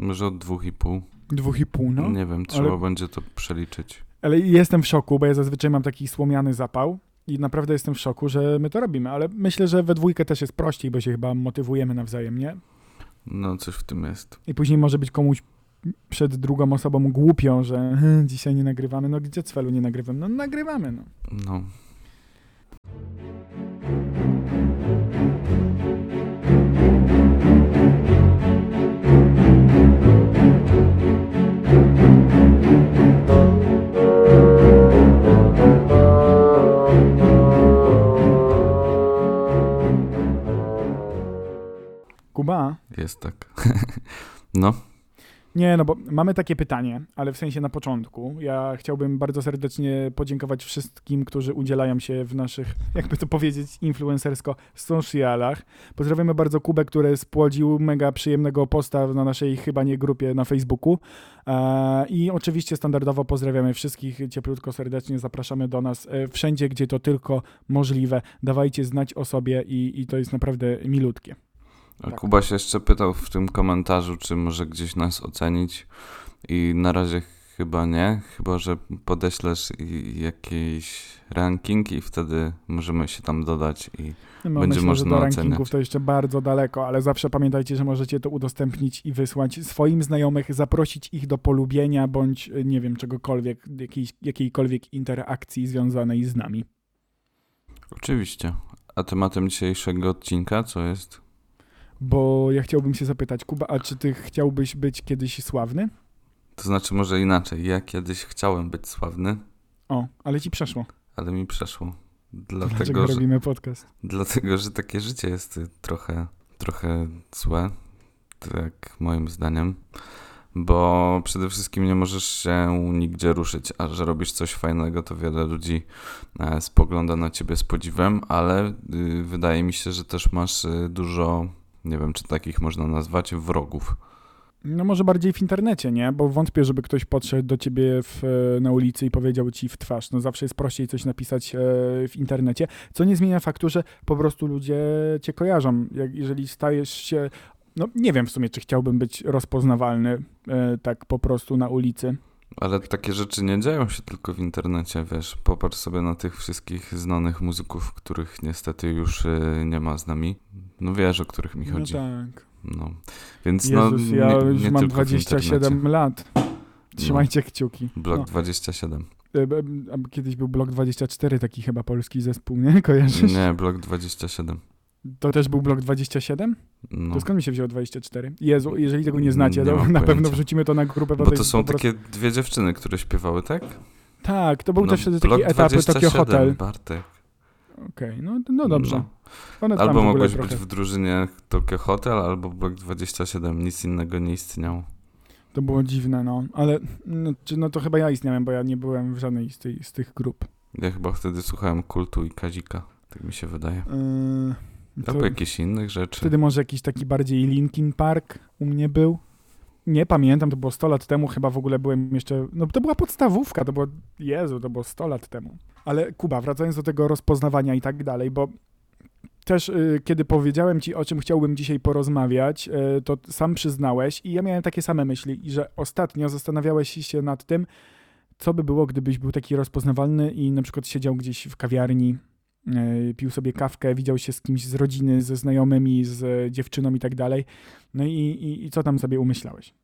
Może od dwóch i pół. Dwóch i pół, no. Nie wiem, trzeba ale- będzie to przeliczyć. Ale jestem w szoku, bo ja zazwyczaj mam taki słomiany zapał i naprawdę jestem w szoku, że my to robimy, ale myślę, że we dwójkę też jest prościej, bo się chyba motywujemy nawzajem, nie? No, coś w tym jest. I później może być komuś przed drugą osobą głupio, że "Hm, dzisiaj nie nagrywamy. No gdzie cwelu nie nagrywam? No nagrywamy, no. No. Jest tak. no, Nie, no bo mamy takie pytanie, ale w sensie na początku. Ja chciałbym bardzo serdecznie podziękować wszystkim, którzy udzielają się w naszych, jakby to powiedzieć, influencersko socialach. Pozdrawiamy bardzo Kubę, który spłodził mega przyjemnego posta na naszej chyba nie grupie na Facebooku. E, I oczywiście standardowo pozdrawiamy wszystkich cieplutko, serdecznie zapraszamy do nas e, wszędzie, gdzie to tylko możliwe. Dawajcie znać o sobie i, i to jest naprawdę milutkie. Tak. Kuba się jeszcze pytał w tym komentarzu, czy może gdzieś nas ocenić i na razie chyba nie, chyba że podeślesz jakiś ranking i wtedy możemy się tam dodać i No, Będzie myślę, można że do rankingów to jeszcze bardzo daleko, ale zawsze pamiętajcie, że możecie to udostępnić i wysłać swoim znajomych, zaprosić ich do polubienia bądź y, nie wiem, czegokolwiek, jakiejś, jakiejkolwiek interakcji związanej z nami. oczywiście. A tematem dzisiejszego odcinka co jest? Bo ja chciałbym się zapytać, Kuba, a czy ty chciałbyś być kiedyś sławny? To znaczy może inaczej. Ja kiedyś chciałem być sławny, O, ale ci przeszło. ale mi przeszło. Dlaczego Dlatego, że, robimy podcast? dlatego, że takie życie jest trochę, trochę złe, tak moim zdaniem. Bo przede wszystkim nie możesz się nigdzie ruszyć, a że robisz coś fajnego, to wiele ludzi e, spogląda na ciebie z podziwem, ale y, wydaje mi się, że też masz y, dużo, nie wiem czy takich można nazwać, wrogów. No może bardziej w internecie, nie? Bo wątpię, żeby ktoś podszedł do ciebie w, e, na ulicy i powiedział ci w twarz. No zawsze jest prościej coś napisać e, w internecie, co nie zmienia faktu, że po prostu ludzie cię kojarzą. Jak, jeżeli stajesz się... No nie wiem w sumie, czy chciałbym być rozpoznawalny e, tak po prostu na ulicy. Ale takie rzeczy nie dzieją się tylko w internecie, wiesz. Popatrz sobie na tych wszystkich znanych muzyków, których niestety już y, nie ma z nami. No wiesz, o których mi chodzi. No tak. No. Więc Jezus, no, ja nie, już nie mam tylko w 27 internecie. lat. Trzymajcie kciuki. Blok No. 27. E, Kiedyś był Blok 24, taki chyba polski zespół, nie? Kojarzysz? Nie, blok 27. To też był Blok 27? No. To skąd mi się wzięło 24? Jezu, jeżeli tego nie znacie, Nie to na pewno pojęcia. wrzucimy to na grupę. Bo bo to są takie dwie dziewczyny, które śpiewały, tak? Tak, to był No, też wtedy taki etap Tokio 27, Hotel. Bartek. Okej, no, no dobrze. No. W Albo mogłeś trochę, być w drużynie Tokyo Hotel, albo blok 27. Nic innego nie istniało. To było dziwne, no. Ale no, no to chyba ja istniałem, bo ja nie byłem w żadnej z, tej, z tych grup. Ja chyba wtedy słuchałem kultu i Kazika. Tak mi się wydaje. Yy, to Albo jakichś innych rzeczy. wtedy może jakiś taki bardziej Linkin Park u mnie był. Nie pamiętam, to było 100 lat temu, chyba w ogóle byłem jeszcze, no to była podstawówka, to było, Jezu, to było 100 lat temu. Ale Kuba, wracając do tego rozpoznawania i tak dalej, bo też y, kiedy powiedziałem ci, o czym chciałbym dzisiaj porozmawiać, y, to sam przyznałeś i ja miałem takie same myśli, że ostatnio zastanawiałeś się nad tym, co by było, gdybyś był taki rozpoznawalny i na przykład siedział gdzieś w kawiarni, y, pił sobie kawkę, widział się z kimś z rodziny, ze znajomymi, z dziewczyną i tak dalej. No i, i, i co tam sobie umyślałeś?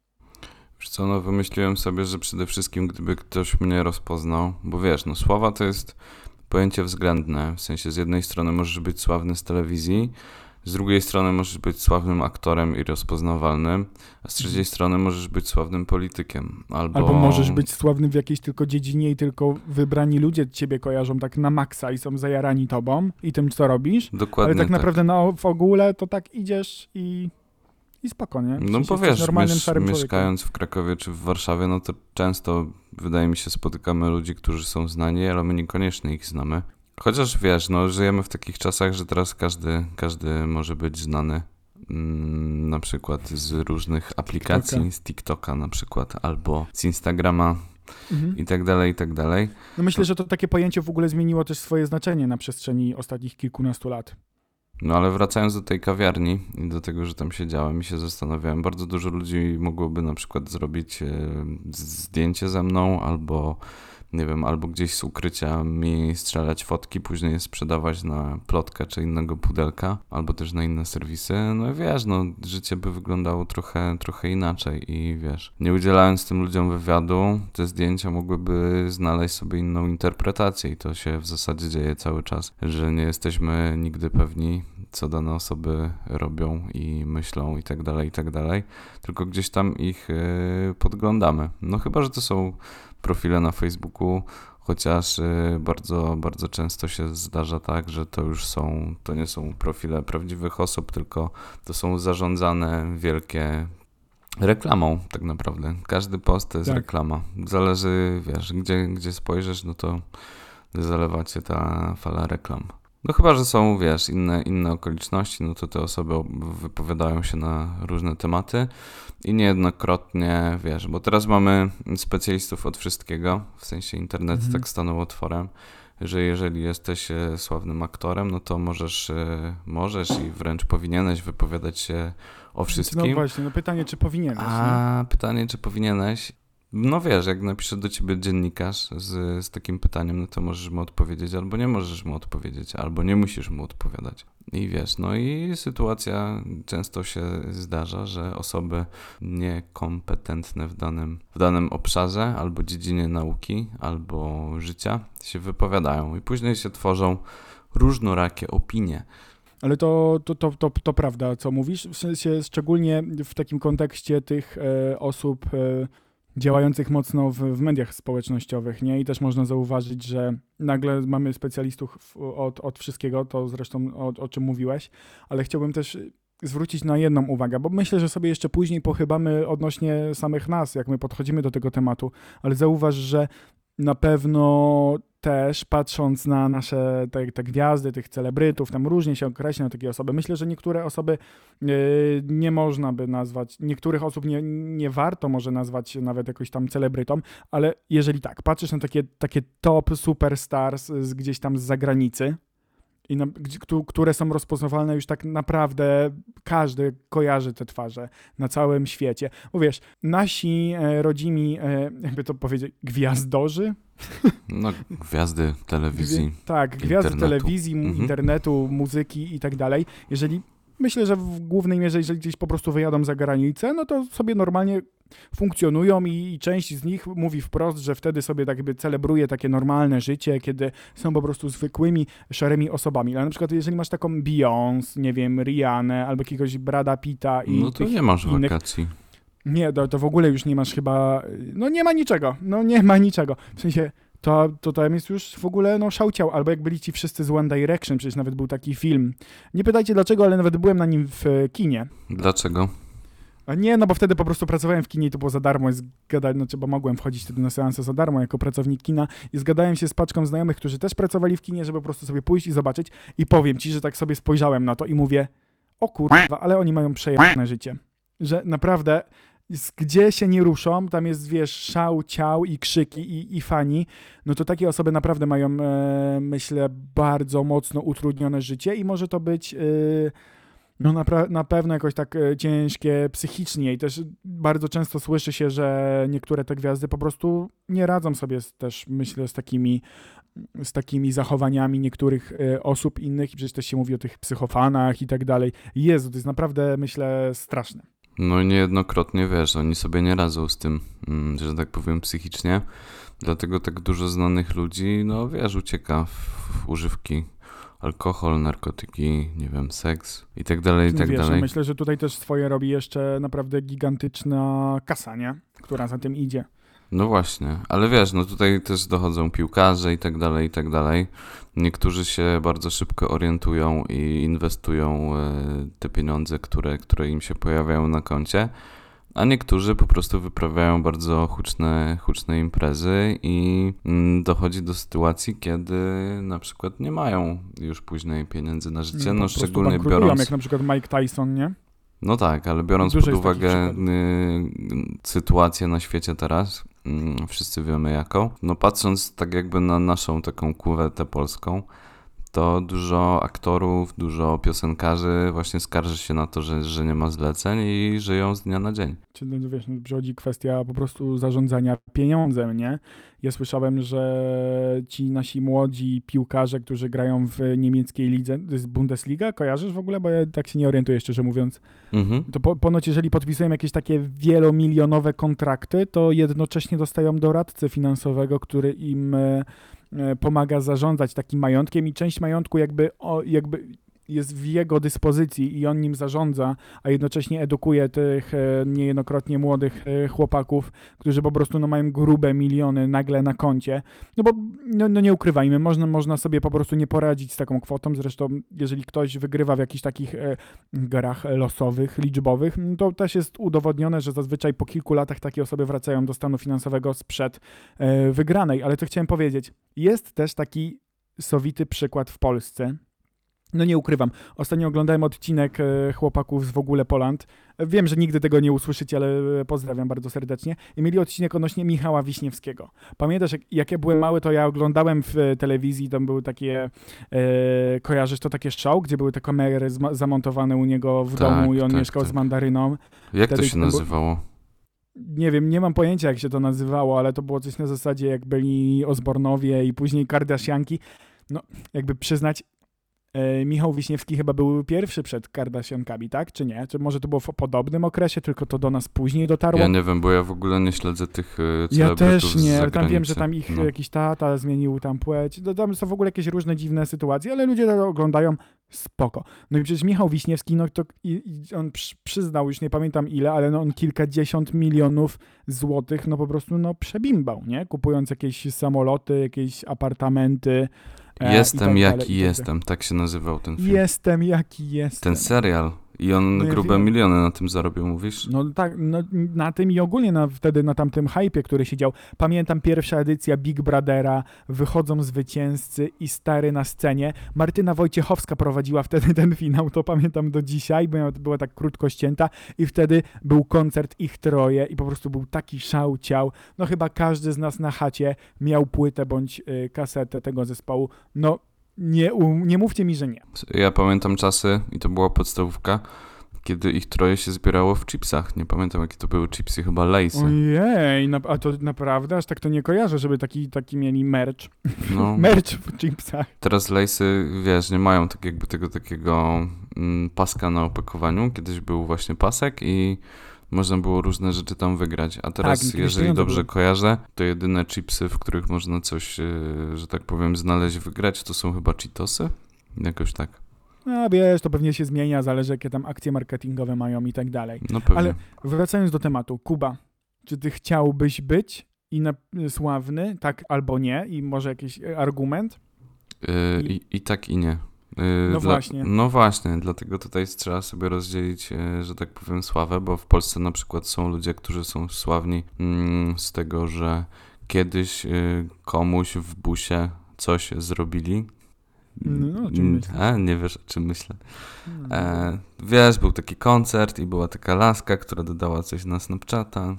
Wiesz co, no wymyśliłem sobie, że przede wszystkim gdyby ktoś mnie rozpoznał, bo wiesz, no sława to jest pojęcie względne, w sensie z jednej strony możesz być sławny z telewizji, z drugiej strony możesz być sławnym aktorem i rozpoznawalnym, a z trzeciej strony możesz być sławnym politykiem. Albo, Albo możesz być sławny w jakiejś tylko dziedzinie i tylko wybrani ludzie ciebie kojarzą tak na maksa i są zajarani tobą i tym, co robisz, Dokładnie ale tak. naprawdę no, w ogóle to tak idziesz i, i spoko, nie? W No sensie bo jesteś wiesz, normalnym, miesz, mieszkając w Krakowie czy w Warszawie, no to często wydaje mi się spotykamy ludzi, którzy są znani, ale my niekoniecznie ich znamy. Chociaż wiesz, no żyjemy w takich czasach, że teraz każdy, każdy może być znany. Mm, na przykład z różnych aplikacji, TikToka. z TikToka na przykład, albo z Instagrama Mhm. i tak dalej, i tak dalej. No myślę, że to takie pojęcie w ogóle zmieniło też swoje znaczenie na przestrzeni ostatnich kilkunastu lat. No ale wracając do tej kawiarni i do tego, że tam siedziałem i się zastanawiałem, bardzo dużo ludzi mogłoby na przykład zrobić e, zdjęcie ze mną albo nie wiem, albo gdzieś z ukrycia mi strzelać fotki, później je sprzedawać na plotkę czy innego pudelka, albo też na inne serwisy. No wiesz, no życie by wyglądało trochę, trochę inaczej i wiesz, nie udzielając tym ludziom wywiadu, te zdjęcia mogłyby znaleźć sobie inną interpretację i to się w zasadzie dzieje cały czas, że nie jesteśmy nigdy pewni, co dane osoby robią i myślą i tak dalej, i tak dalej, tylko gdzieś tam ich yy, podglądamy. No chyba, że to są profile na Facebooku, chociaż y, bardzo, bardzo często się zdarza tak, że to już są, to nie są profile prawdziwych osób, tylko to są zarządzane wielkie reklamą tak naprawdę. Każdy post to jest tak. reklama. Zależy, wiesz, gdzie, gdzie spojrzysz, no to zalewa cię ta fala reklam. No chyba, że są, wiesz, inne, inne okoliczności, no to te osoby wypowiadają się na różne tematy i niejednokrotnie, wiesz, bo teraz mamy specjalistów od wszystkiego, w sensie internet mhm. tak stanął otworem, że jeżeli jesteś e, sławnym aktorem, no to możesz, e, możesz i wręcz powinieneś wypowiadać się o wszystkim. No właśnie, no pytanie, czy powinieneś. A nie? pytanie, czy powinieneś. No wiesz, jak napisze do ciebie dziennikarz z, z takim pytaniem, no to możesz mu odpowiedzieć, albo nie możesz mu odpowiedzieć, albo nie musisz mu odpowiadać. I wiesz, no i sytuacja często się zdarza, że osoby niekompetentne w danym, w danym obszarze, albo dziedzinie nauki, albo życia się wypowiadają i później się tworzą różnorakie opinie. Ale to, to, to, to, to prawda, co mówisz, w sensie szczególnie w takim kontekście tych e, osób e, działających mocno w, w, mediach społecznościowych, nie? I też można zauważyć, że nagle mamy specjalistów od, od wszystkiego, to zresztą o, o czym mówiłeś, ale chciałbym też zwrócić na jedną uwagę, bo myślę, że sobie jeszcze później pochybamy odnośnie samych nas, jak my podchodzimy do tego tematu, ale zauważ, że na pewno też patrząc na nasze te, te, gwiazdy, tych celebrytów, tam różnie się określa takie osoby. Myślę, że niektóre osoby yy, nie można by nazwać, niektórych osób nie, nie warto może nazwać nawet jakoś tam celebrytą, ale jeżeli tak, patrzysz na takie, takie top superstars z, gdzieś tam z zagranicy, i na, które są rozpoznawalne już tak naprawdę każdy kojarzy te twarze na całym świecie. Bo wiesz, nasi e, rodzimi, e, jakby to powiedzieć, gwiazdorzy, no, gwiazdy telewizji. tak, gwiazdy internetu. telewizji, mhm. internetu, muzyki i tak dalej. Jeżeli myślę, że w głównej mierze, jeżeli gdzieś po prostu wyjadą za granicę, no to sobie normalnie funkcjonują i, i, część z nich mówi wprost, że wtedy sobie tak jakby celebruje takie normalne życie, kiedy są po prostu zwykłymi, szarymi osobami. Ale na przykład jeżeli masz taką Beyoncé, nie wiem, Rihanę albo jakiegoś Brada Pitta i No to nie masz innych, wakacji. Nie, to, to w ogóle już nie masz chyba, no nie ma niczego, no nie ma niczego. W sensie to, to tam jest już w ogóle no szałciał, albo jak byli ci wszyscy z One Direction, przecież nawet był taki film. Nie pytajcie dlaczego, ale nawet byłem na nim w e, kinie. Dlaczego? A nie, no bo wtedy po prostu pracowałem w kinie i to było za darmo, zgadać, znaczy, bo mogłem wchodzić wtedy na seansę za darmo jako pracownik kina i zgadałem się z paczką znajomych, którzy też pracowali w kinie, żeby po prostu sobie pójść i zobaczyć i powiem ci, że tak sobie spojrzałem na to i mówię, o kurwa, ale oni mają przejęte życie. Że naprawdę gdzie się nie ruszą, tam jest, wiesz, szał, ciał i krzyki i, i fani, no to takie osoby naprawdę mają, e, myślę, bardzo mocno utrudnione życie i może to być... E, no na, na pewno jakoś tak e, ciężkie psychicznie i też bardzo często słyszy się, że niektóre te gwiazdy po prostu nie radzą sobie z, też, myślę, z takimi, z takimi zachowaniami niektórych e, osób innych i przecież też się mówi o tych psychofanach i tak dalej. Jezu, to jest naprawdę, myślę, straszne. No niejednokrotnie, wiesz, oni sobie nie radzą z tym, mm, że tak powiem, psychicznie. Dlatego tak dużo znanych ludzi, no wiesz, ucieka w używki alkohol, narkotyki, nie wiem, seks i tak dalej, i tak Wiesz, dalej. Myślę, że tutaj też swoje robi jeszcze naprawdę gigantyczna kasa, nie? Która za tym idzie. No właśnie, ale wiesz, no tutaj też dochodzą piłkarze i tak dalej, i tak dalej. Niektórzy się bardzo szybko orientują i inwestują e, te pieniądze, które, które im się pojawiają na koncie, a niektórzy po prostu wyprawiają bardzo huczne, huczne imprezy i mm, dochodzi do sytuacji, kiedy na przykład nie mają już później pieniędzy na życie, no, no szczególnie biorąc... jak na przykład Mike Tyson, nie? No tak, ale biorąc Dużo pod uwagę y, sytuację na świecie teraz, wszyscy wiemy jaką, no patrząc tak jakby na naszą taką kuwetę polską, to dużo aktorów, dużo piosenkarzy właśnie skarży się na to, że, że nie ma zleceń i żyją z dnia na dzień. Czy no, wiesz, no, przychodzi kwestia po prostu zarządzania pieniądzem, nie? Ja słyszałem, że ci nasi młodzi piłkarze, którzy grają w niemieckiej lidze, to jest Bundesliga, kojarzysz w ogóle? Bo ja tak się nie orientuję, szczerze mówiąc. Mhm. To po, ponoć, jeżeli podpisują jakieś takie wielomilionowe kontrakty, to jednocześnie dostają doradcę finansowego, który im e, pomaga zarządzać takim majątkiem i część majątku jakby, o, jakby jest w jego dyspozycji i on nim zarządza, a jednocześnie edukuje tych e, niejednokrotnie młodych e, chłopaków, którzy po prostu no, mają grube miliony nagle na koncie. No bo no, no nie ukrywajmy, można, można sobie po prostu nie poradzić z taką kwotą. Zresztą, jeżeli ktoś wygrywa w jakichś takich e, grach losowych, liczbowych, to też jest udowodnione, że zazwyczaj po kilku latach takie osoby wracają do stanu finansowego sprzed wygranej. Ale co chciałem powiedzieć, jest też taki sowity przykład w Polsce. No nie ukrywam. Ostatnio oglądałem odcinek e, chłopaków z w ogóle Poland. Wiem, że nigdy tego nie usłyszycie, ale e, pozdrawiam bardzo serdecznie. I mieli odcinek odnośnie Michała Wiśniewskiego. Pamiętasz, jak, jak ja byłem mały, to ja oglądałem w e, telewizji, tam były takie, e, kojarzysz to takie show, gdzie były te kamery zamontowane u niego w Tak, domu i on tak, mieszkał tak. z mandaryną. Jak to Wtedy się to było- nazywało? Nie wiem, nie mam pojęcia jak się to nazywało, ale to było coś na zasadzie jak byli Osbornowie i później Kardashianki. No, jakby przyznać, Michał Wiśniewski chyba był pierwszy przed Kardashiankami, tak? Czy nie? Czy może to było w podobnym okresie, tylko to do nas później dotarło? Ja nie wiem, bo ja w ogóle nie śledzę tych e, Ja też nie, tam wiem, że tam ich No. jakiś tata zmienił tam płeć. No, Tam są w ogóle jakieś różne dziwne sytuacje, ale ludzie to oglądają spoko. No i przecież Michał Wiśniewski, no to i, i on przy, przyznał, już nie pamiętam ile, ale no on kilkadziesiąt milionów złotych, no po prostu no przebimbał, nie? Kupując jakieś samoloty, jakieś apartamenty. Jestem tak jaki tak dalej. jestem, tak się nazywał ten film. Jestem jaki jestem. Ten serial. I on No ja grube wiem. miliony na tym zarobił, mówisz? No tak, no, na tym i ogólnie na, wtedy na tamtym hypie, który się dział. Pamiętam pierwsza edycja Big Brothera, wychodzą zwycięzcy i stary na scenie. Martyna Wojciechowska prowadziła wtedy ten finał, to pamiętam do dzisiaj, bo była tak krótko ścięta i wtedy był koncert ich troje i po prostu był taki szał ciał. No chyba każdy z nas na chacie miał płytę bądź y, kasetę tego zespołu. No nie, u, nie mówcie mi, że nie. Ja pamiętam czasy, i to była podstawówka, kiedy ich troje się zbierało w chipsach. Nie pamiętam, jakie to były chipsy, chyba Laysy. Ojej, na, a to naprawdę? Aż tak to nie kojarzę, żeby taki, taki mieli merch. No, Merch w chipsach. teraz Laysy, wiesz, nie mają tak jakby tego takiego mm, paska na opakowaniu. Kiedyś był właśnie pasek i można było różne rzeczy tam wygrać. A teraz, kiedyś jeżeli dobrze były. kojarzę, to jedyne chipsy, w których można coś, yy, że tak powiem, znaleźć, wygrać, to są chyba Cheetosy? Jakoś tak. A wiesz, to pewnie się zmienia, zależy jakie tam akcje marketingowe mają i tak dalej. No pewnie. Ale- Wracając do tematu, Kuba, czy ty chciałbyś być i na, sławny, tak albo nie, i może jakiś e, argument? Yy, I- I, I tak i nie. Yy, No dla- właśnie. No właśnie, dlatego tutaj trzeba sobie rozdzielić, yy, że tak powiem, sławę, bo w Polsce na przykład są ludzie, którzy są sławni mm, z tego, że kiedyś yy, komuś w busie coś zrobili. No, o czym Mm, myślisz? A, nie wiesz, o czym myślę. Hmm. E, wiesz, był taki koncert i była taka laska, która dodała coś na Snapchata.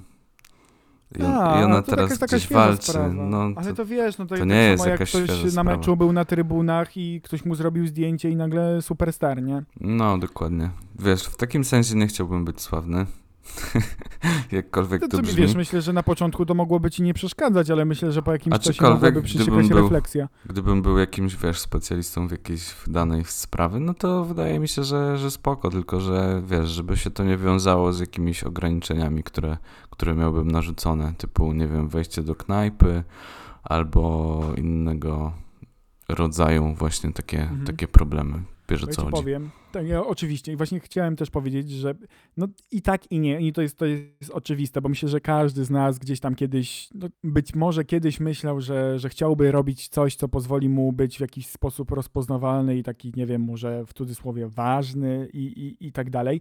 I, A, i ona no to teraz taka, taka gdzieś świeża walczy. Sprawa. No, Ale to, to wiesz, no to, to tak nie samo jest jak jakaś ktoś świeża na sprawa. meczu był na trybunach i ktoś mu zrobił zdjęcie i nagle superstar, nie? no, dokładnie. Wiesz, w takim sensie nie chciałbym być sławny. Jakkolwiek To, to brzmi. wiesz, myślę, że na początku to mogłoby ci nie przeszkadzać, ale myślę, że po jakimś czasie mogłaby się był- refleksja. Gdybym był jakimś, wiesz, specjalistą w jakiejś danej sprawy, no to wydaje mi się, że, że spoko, tylko że, wiesz, żeby się to nie wiązało z jakimiś ograniczeniami, które, które miałbym narzucone, typu, nie wiem, wejście do knajpy albo innego rodzaju właśnie takie, Mhm. takie problemy. Wiesz o Ja co chodzi. powiem. Tak, ja oczywiście. I właśnie chciałem też powiedzieć, że no i tak i nie. I to jest, to jest oczywiste, bo myślę, że każdy z nas gdzieś tam kiedyś, no być może kiedyś myślał, że, że chciałby robić coś, co pozwoli mu być w jakiś sposób rozpoznawalny i taki, nie wiem, może w cudzysłowie ważny i, i, i tak dalej.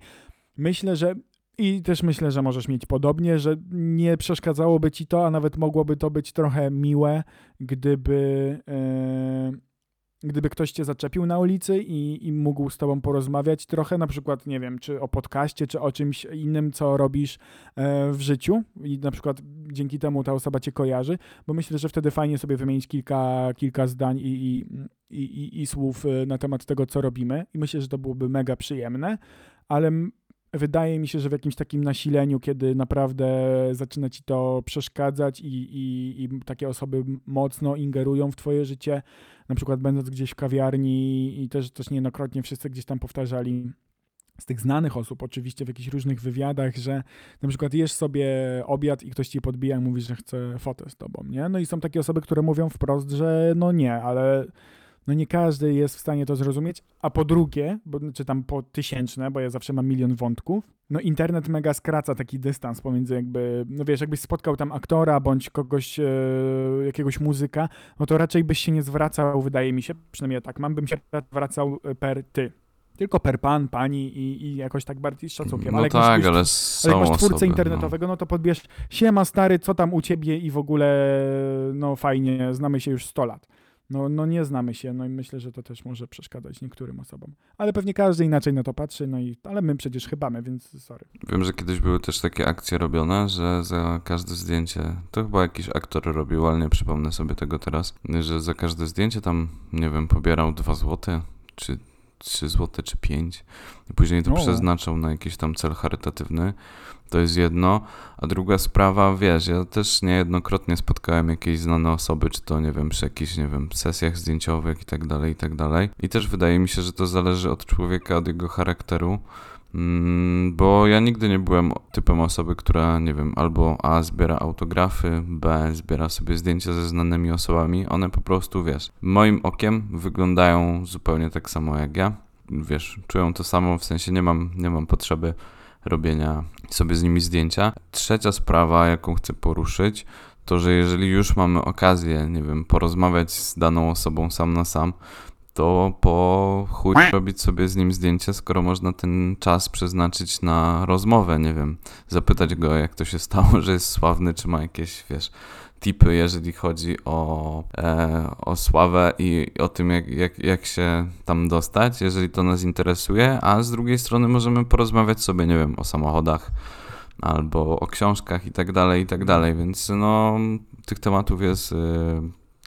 Myślę, że i też myślę, że możesz mieć podobnie, że nie przeszkadzałoby ci to, a nawet mogłoby to być trochę miłe, gdyby, e, gdyby ktoś cię zaczepił na ulicy i, i mógł z tobą porozmawiać trochę, na przykład, nie wiem, czy o podcaście, czy o czymś innym, co robisz e, w życiu. I na przykład dzięki temu ta osoba cię kojarzy, bo myślę, że wtedy fajnie sobie wymienić kilka, kilka zdań i, i, i, i, słów y, na temat tego, co robimy i myślę, że to byłoby mega przyjemne, ale wydaje mi się, że w jakimś takim nasileniu, kiedy naprawdę zaczyna ci to przeszkadzać i, i, i takie osoby mocno ingerują w twoje życie, na przykład będąc gdzieś w kawiarni i też też niejednokrotnie wszyscy gdzieś tam powtarzali z tych znanych osób, oczywiście w jakichś różnych wywiadach, że na przykład jesz sobie obiad i ktoś ci podbija i mówi, że chce fotę z tobą, nie? No i są takie osoby, które mówią wprost, że no nie, ale no nie każdy jest w stanie to zrozumieć, a po drugie, bo, czy tam po tysięczne, bo ja zawsze mam milion wątków, no internet mega skraca taki dystans pomiędzy jakby, no wiesz, jakbyś spotkał tam aktora bądź kogoś, e, jakiegoś muzyka, no to raczej byś się nie zwracał, wydaje mi się, przynajmniej ja tak mam, bym się zwracał per ty. Tylko per pan, pani i, i jakoś tak bardziej z szacunkiem. No ale tak, ale ale jak masz twórcę osoby, internetowego, no. to podbierz, siema stary, co tam u ciebie i w ogóle, no fajnie, znamy się już 100 lat. No, no nie znamy się, no i myślę, że to też może przeszkadzać niektórym osobom. Ale pewnie każdy inaczej na to patrzy, no i, ale my przecież chybamy, więc sorry. Wiem, że kiedyś były też takie akcje robione, że za każde zdjęcie, to chyba jakiś aktor robił, ale nie przypomnę sobie tego teraz, że za każde zdjęcie tam, nie wiem, pobierał 2 złote, czy 3 złote, czy 5 i później to O. przeznaczał na jakiś tam cel charytatywny. To jest jedno, a druga sprawa, wiesz, ja też niejednokrotnie spotkałem jakieś znane osoby, czy to, nie wiem, przy jakichś, nie wiem, sesjach zdjęciowych i tak dalej, i tak dalej. I też wydaje mi się, że to zależy od człowieka, od jego charakteru, Bo ja nigdy nie byłem typem osoby, która, nie wiem, albo A zbiera autografy, B zbiera sobie zdjęcia ze znanymi osobami. One po prostu, wiesz, moim okiem wyglądają zupełnie tak samo jak ja. Wiesz, czują to samo, w sensie nie mam, nie mam potrzeby robienia sobie z nimi zdjęcia. Trzecia sprawa, jaką chcę poruszyć, to że jeżeli już mamy okazję, nie wiem, porozmawiać z daną osobą sam na sam, to po chuj robić sobie z nim zdjęcie, skoro można ten czas przeznaczyć na rozmowę, nie wiem, zapytać go, jak to się stało, że jest sławny, czy ma jakieś, wiesz, tipy, jeżeli chodzi o, e, o sławę i o tym, jak, jak, jak się tam dostać, jeżeli to nas interesuje, a z drugiej strony możemy porozmawiać sobie, nie wiem, o samochodach, albo o książkach i tak dalej, i tak dalej, więc no, tych tematów jest... Y,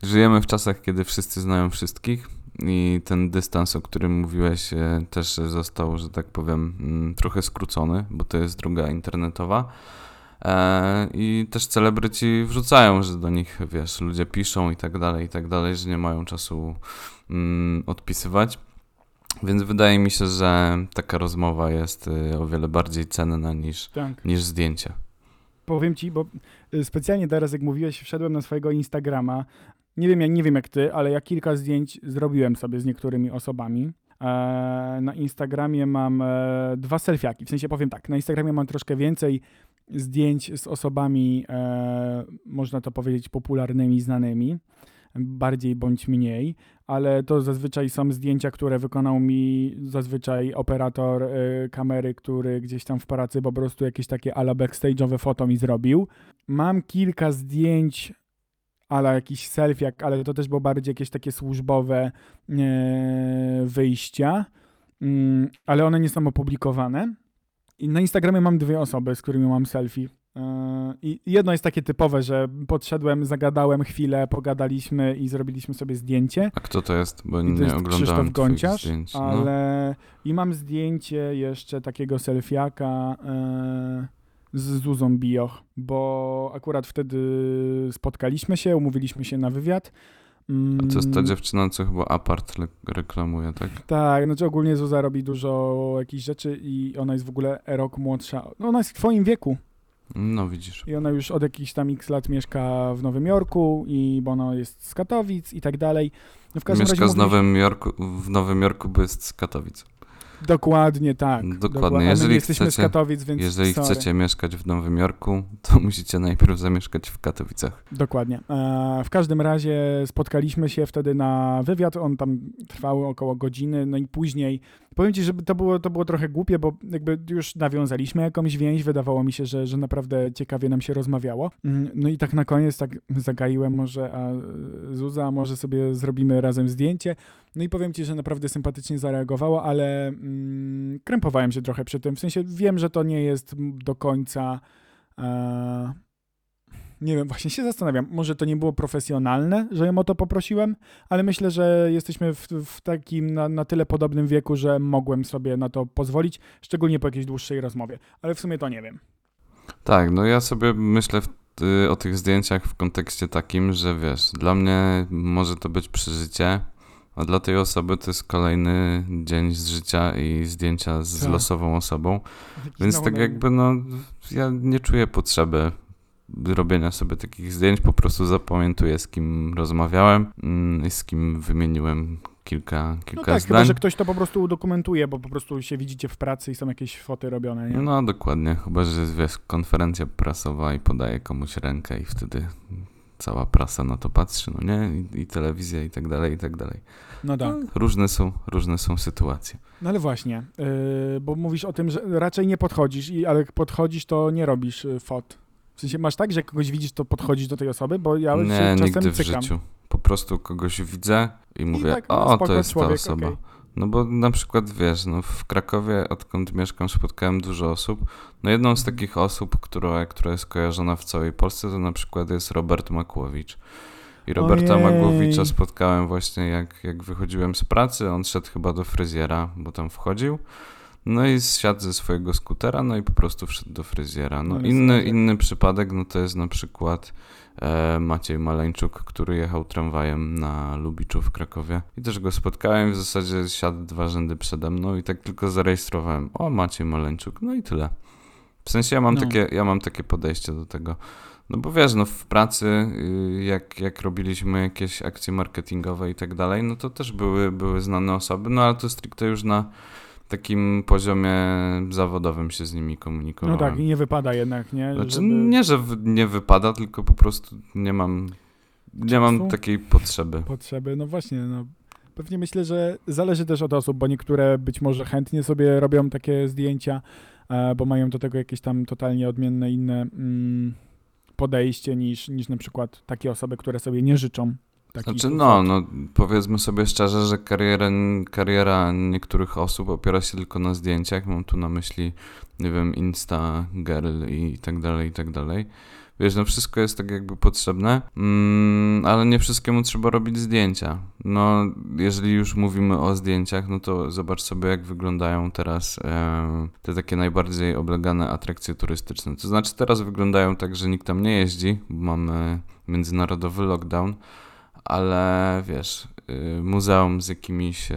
żyjemy w czasach, kiedy wszyscy znają wszystkich, i ten dystans, o którym mówiłeś, e, też został, że tak powiem, mm, trochę skrócony, bo to jest droga internetowa. E, I też celebryci wrzucają, że do nich, wiesz, ludzie piszą i tak dalej, i tak dalej, że nie mają czasu mm, odpisywać. Więc wydaje mi się, że taka rozmowa jest y, o wiele bardziej cenna niż, Tak. niż zdjęcie. Powiem ci, bo specjalnie teraz, jak mówiłeś, wszedłem na swojego Instagrama. Nie wiem, jak, nie wiem jak ty, ale ja kilka zdjęć zrobiłem sobie z niektórymi osobami. E, na Instagramie mam e, dwa selfiaki. W sensie powiem tak, na Instagramie mam troszkę więcej zdjęć z osobami, e, można to powiedzieć, popularnymi, znanymi, bardziej bądź mniej, ale to zazwyczaj są zdjęcia, które wykonał mi zazwyczaj operator kamery, który gdzieś tam w pracy po prostu jakieś takie ala backstage'owe foto mi zrobił. Mam kilka zdjęć ala jakiś selfiak, ale to też było bardziej jakieś takie służbowe e, wyjścia, mm, ale one nie są opublikowane. I na Instagramie mam dwie osoby, z którymi mam selfie. E, I jedno jest takie typowe, że podszedłem, zagadałem chwilę, pogadaliśmy i zrobiliśmy sobie zdjęcie. A kto to jest? Bo I nie to jest oglądałem Krzysztof Gonciarz, zdjęć. No. ale i mam zdjęcie jeszcze takiego selfiaka e, z Zuzą Bioch, bo akurat wtedy spotkaliśmy się, umówiliśmy się na wywiad. Mm, A to jest ta dziewczyna, co chyba apart reklamuje, tak? tak, znaczy ogólnie Zuza robi dużo jakichś rzeczy i ona jest w ogóle rok młodsza. No ona jest w twoim wieku No widzisz. i ona już od jakichś tam x lat mieszka w Nowym Jorku i bo ona jest z Katowic i tak dalej. No w każdym Mieszka razie z Nowym Jorku, w Nowym Jorku, bo jest z Katowic. Dokładnie tak. Dokładnie. My Jeżeli jesteśmy chcecie- z Katowic, więc Jeżeli sorry. chcecie mieszkać w Nowym Jorku, to musicie najpierw zamieszkać w Katowicach. Dokładnie. E, w każdym razie spotkaliśmy się wtedy na wywiad, on tam trwał około godziny, no i później, powiem ci, że to było, to było trochę głupie, bo jakby już nawiązaliśmy jakąś więź, wydawało mi się, że, że naprawdę ciekawie nam się rozmawiało. Mm, No i tak na koniec tak zagaiłem może, a Zuza, może sobie zrobimy razem zdjęcie. No i powiem ci, że naprawdę sympatycznie zareagowała, ale mm, krępowałem się trochę przy tym, w sensie wiem, że to nie jest do końca... E, Nie wiem, właśnie się zastanawiam. Może to nie było profesjonalne, że ją o to poprosiłem, ale myślę, że jesteśmy w, w takim na, na tyle podobnym wieku, że mogłem sobie na to pozwolić, szczególnie po jakiejś dłuższej rozmowie. Ale w sumie to nie wiem. Tak, no ja sobie myślę y, o tych zdjęciach w kontekście takim, że wiesz, dla mnie może to być przeżycie, a dla tej osoby to jest kolejny dzień z życia i zdjęcia z Tak. losową osobą. Więc tak jakby, no, ja nie czuję potrzeby robienia sobie takich zdjęć, po prostu zapamiętuję z kim rozmawiałem mm, i z kim wymieniłem kilka, No kilka tak, chyba, zdań. że ktoś to po prostu udokumentuje, bo po prostu się widzicie w pracy i są jakieś foty robione, nie? No dokładnie, chyba że jest konferencja prasowa i podaje komuś rękę i wtedy cała prasa na to patrzy, no nie? I, i telewizja i tak dalej, i tak dalej. No tak. No, różne są, różne są sytuacje. No ale właśnie, yy, bo mówisz o tym, że raczej nie podchodzisz, i, ale jak podchodzisz, to nie robisz y, fot. W sensie masz tak, że jak kogoś widzisz, to podchodzisz do tej osoby, bo ja się nie, czasem nigdy w cykam. życiu. Po prostu kogoś widzę i mówię, tak, no, o, to jest człowiek, ta osoba. okej. No bo na przykład wiesz, no w Krakowie, odkąd mieszkam, spotkałem dużo osób. No jedną z Mhm. takich osób, która, która jest kojarzona w całej Polsce, to na przykład jest Robert Makłowicz. I Roberta Ojej. Makłowicza spotkałem właśnie jak, jak wychodziłem z pracy. On szedł chyba do fryzjera, bo tam wchodził. No i zsiadł ze swojego skutera, no i po prostu wszedł do fryzjera. No Ale inny, inny przypadek, no to jest na przykład e, Maciej Maleńczuk, który jechał tramwajem na Lubiczu w Krakowie. I też go spotkałem, w zasadzie siadł dwa rzędy przede mną i tak tylko zarejestrowałem. O, Maciej Maleńczuk, no i tyle. W sensie ja mam, No. takie, ja mam takie podejście do tego. No bo wiesz, no w pracy, y, jak, jak robiliśmy jakieś akcje marketingowe i tak dalej, no to też były, były znane osoby, no ale to stricte już na takim poziomie zawodowym się z nimi No komunikowałem. tak, i nie wypada jednak, nie? Znaczy, Żeby- nie, że w- nie wypada, tylko po prostu nie mam, nie mam takiej potrzeby. potrzeby. No właśnie, no. Pewnie myślę, że zależy też od osób, bo niektóre być może chętnie sobie robią takie zdjęcia, e, bo mają do tego jakieś tam totalnie odmienne inne mm, podejście niż, niż na przykład takie osoby, które sobie nie życzą takich Znaczy, no, no, powiedzmy sobie szczerze, że kariera, kariera niektórych osób opiera się tylko na zdjęciach. Mam tu na myśli, nie wiem, Insta, Girl i tak dalej, i tak dalej. Wiesz, no wszystko jest tak jakby potrzebne, mm, ale nie wszystkiemu trzeba robić zdjęcia. No, jeżeli już mówimy o zdjęciach, no to zobacz sobie, jak wyglądają teraz e, te takie najbardziej oblegane atrakcje turystyczne. To znaczy, teraz wyglądają tak, że nikt tam nie jeździ, bo mamy międzynarodowy lockdown, ale wiesz, y, muzeum z jakimiś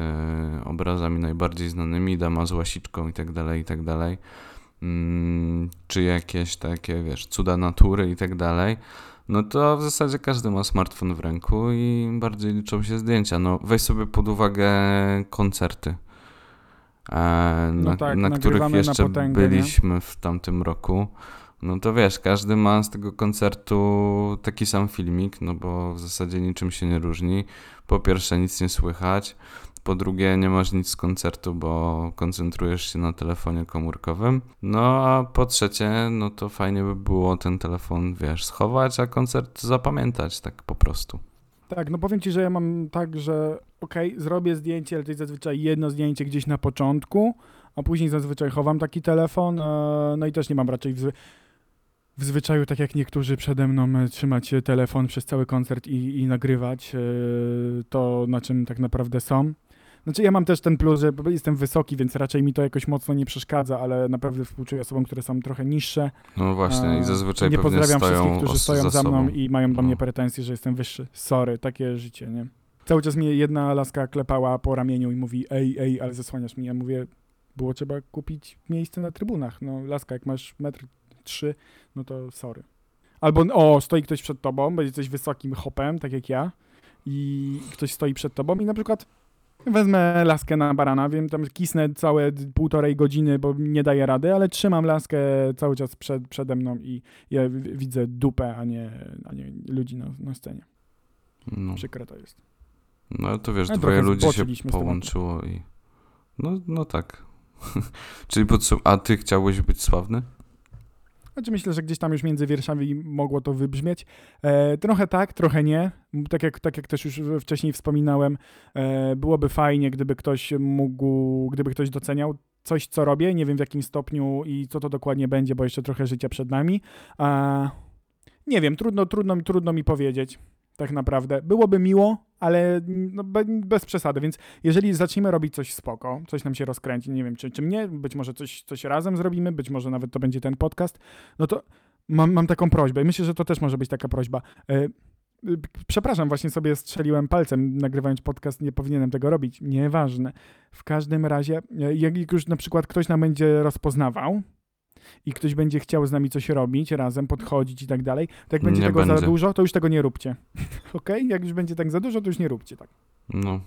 obrazami najbardziej znanymi, dama z łasiczką i tak dalej, i tak dalej, mm, czy jakieś takie, wiesz, cuda natury i tak dalej, no to w zasadzie każdy ma smartfon w ręku i bardziej liczą się zdjęcia. No weź sobie pod uwagę koncerty, e, No na, tak, na których nagrywamy na jeszcze potęgę, nie? byliśmy w tamtym roku. No to wiesz, każdy ma z tego koncertu taki sam filmik, no bo w zasadzie niczym się nie różni. Po pierwsze, nic nie słychać. Po drugie, nie masz nic z koncertu, bo koncentrujesz się na telefonie komórkowym. No a po trzecie, no to fajnie by było ten telefon, wiesz, schować, a koncert zapamiętać tak po prostu. Tak, no powiem ci, że ja mam tak, że okej, zrobię zdjęcie, ale to jest zazwyczaj jedno zdjęcie gdzieś na początku, a później zazwyczaj chowam taki telefon, e, no i też nie mam raczej w, zwy- w zwyczaju, tak jak niektórzy przede mną, e, trzymać e, telefon przez cały koncert i, i nagrywać e, to, na czym tak naprawdę są. Znaczy ja mam też ten plus, że jestem wysoki, więc raczej mi to jakoś mocno nie przeszkadza, ale naprawdę współczuję osobom, które są trochę niższe. No właśnie, i zazwyczaj Nie pozdrawiam wszystkich, którzy stoją za mną i mają do mnie No. pretensje, że jestem wyższy. Sorry, takie życie, nie? Cały czas mnie jedna laska klepała po ramieniu i mówi ej, ej, ale zasłaniasz mnie. Ja mówię, było trzeba kupić miejsce na trybunach. No laska, jak masz metr trzy, no to sorry. Albo o, stoi ktoś przed tobą, będzie coś wysokim hopem, tak jak ja i ktoś stoi przed tobą i na przykład wezmę laskę na barana, wiem, tam kisnę całe półtorej godziny, bo nie daję rady, ale trzymam laskę cały czas przed, przede mną i ja widzę dupę, a nie, a nie ludzi na, na scenie. No. Przykre to jest. No to wiesz, Ale dwoje ludzi się połączyło i... No, no tak. Czyli podsum- A ty chciałeś być sławny? Znaczy myślę, że gdzieś tam już między wierszami mogło to wybrzmieć. E, trochę tak, trochę nie. Tak jak, tak jak też już wcześniej wspominałem, e, byłoby fajnie, gdyby ktoś mógł, gdyby ktoś doceniał coś, co robię. Nie wiem w jakim stopniu i co to dokładnie będzie, bo jeszcze trochę życia przed nami. A Nie wiem, trudno, trudno, trudno mi powiedzieć. Tak naprawdę. Byłoby miło, ale no, be, bez przesady, więc jeżeli zaczniemy robić coś spoko, coś nam się rozkręci, nie wiem, czy, czy mnie, być może coś, coś razem zrobimy, być może nawet to będzie ten podcast, no to mam, mam taką prośbę i myślę, że to też może być taka prośba. E, Przepraszam, właśnie sobie strzeliłem palcem, nagrywając podcast, nie powinienem tego robić. Nieważne. W każdym razie, e, jak już na przykład ktoś nam będzie rozpoznawał, i ktoś będzie chciał z nami coś robić, razem podchodzić i tak dalej, to jak będzie Nie tego za będzie. dużo, to już tego nie róbcie. Okej? Jak już będzie tak za dużo, to już nie róbcie tak. No,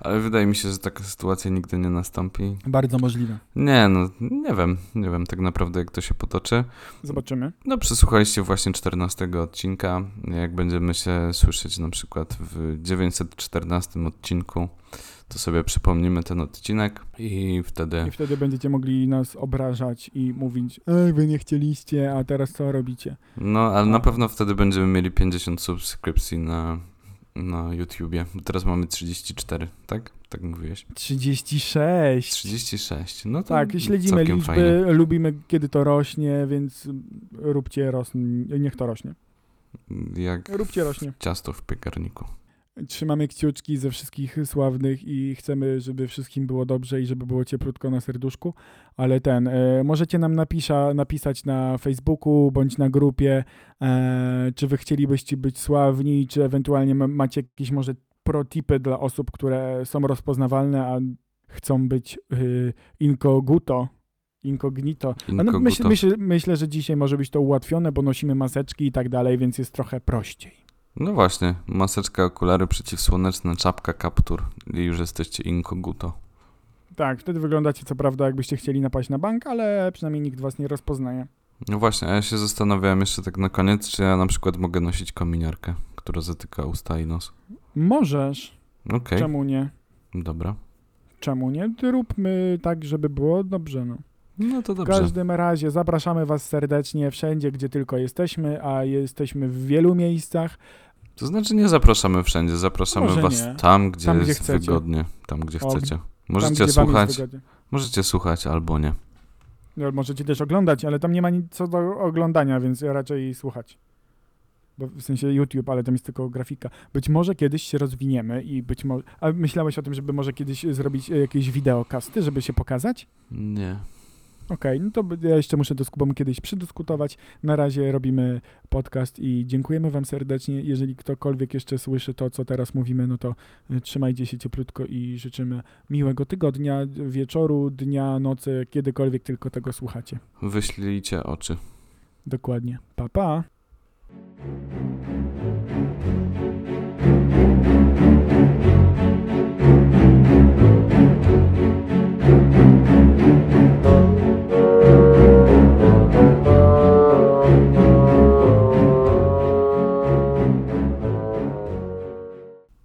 ale wydaje mi się, że taka sytuacja nigdy nie nastąpi. Bardzo możliwe. Nie, no, nie wiem, nie wiem tak naprawdę jak to się potoczy. Zobaczymy. No, przesłuchaliście właśnie 14 odcinka. Jak będziemy się słyszeć na przykład w 914 odcinku, to sobie przypomnimy ten odcinek i wtedy... I wtedy będziecie mogli nas obrażać i mówić, ej, wy nie chcieliście, a teraz co robicie? No, ale na Tak. pewno wtedy będziemy mieli 50 subskrypcji na, na YouTubie. Teraz mamy 34, tak? Tak mówiłeś? 36. 36, no to Tak, śledzimy liczby, fajnie. lubimy kiedy to rośnie, więc róbcie rosnie, niech to rośnie. Jak Róbcie rośnie. ciasto w piekarniku. Trzymamy kciuczki ze wszystkich sławnych i chcemy, żeby wszystkim było dobrze i żeby było cieplutko na serduszku, ale ten, e, możecie nam napisza, napisać na Facebooku bądź na grupie, e, czy wy chcielibyście być sławni, czy ewentualnie ma, macie jakieś może protipy dla osób, które są rozpoznawalne, a chcą być y, incognito, incognito. No, myśl, myśl, myślę, że dzisiaj może być to ułatwione, bo nosimy maseczki i tak dalej, więc jest trochę prościej. No właśnie, maseczka, okulary przeciwsłoneczne, czapka, kaptur i już jesteście inkoguto. Tak, wtedy wyglądacie co prawda jakbyście chcieli napaść na bank, ale przynajmniej nikt was nie rozpoznaje. No właśnie, a ja się zastanawiałem jeszcze tak na koniec, czy ja na przykład mogę nosić kominiarkę, która zatyka usta i nos. Możesz, Okej, czemu nie? dobra. Czemu nie? Róbmy tak, żeby było dobrze. No. No to W dobrze. każdym razie zapraszamy was serdecznie wszędzie, gdzie tylko jesteśmy, a jesteśmy w wielu miejscach. To znaczy nie zapraszamy wszędzie, zapraszamy Może was nie. tam, gdzie Tam, gdzie jest chcecie. wygodnie, tam gdzie O, chcecie. Tam, Możecie gdzie wam jest słuchać, możecie słuchać albo nie. No, możecie też oglądać, ale tam nie ma nic co do oglądania, więc raczej słuchać. Bo w sensie YouTube, ale tam jest tylko grafika. Być może kiedyś się rozwiniemy i być może... A myślałeś o tym, żeby może kiedyś zrobić jakieś wideokasty, żeby się pokazać? Nie. Okej, no to ja jeszcze muszę to z Kubą kiedyś przedyskutować. Na razie robimy podcast i dziękujemy wam serdecznie. Jeżeli ktokolwiek jeszcze słyszy to, co teraz mówimy, no to y, trzymajcie się cieplutko i życzymy miłego tygodnia, wieczoru, dnia, nocy, kiedykolwiek tylko tego słuchacie. Wyślijcie oczy. Dokładnie. Pa, pa.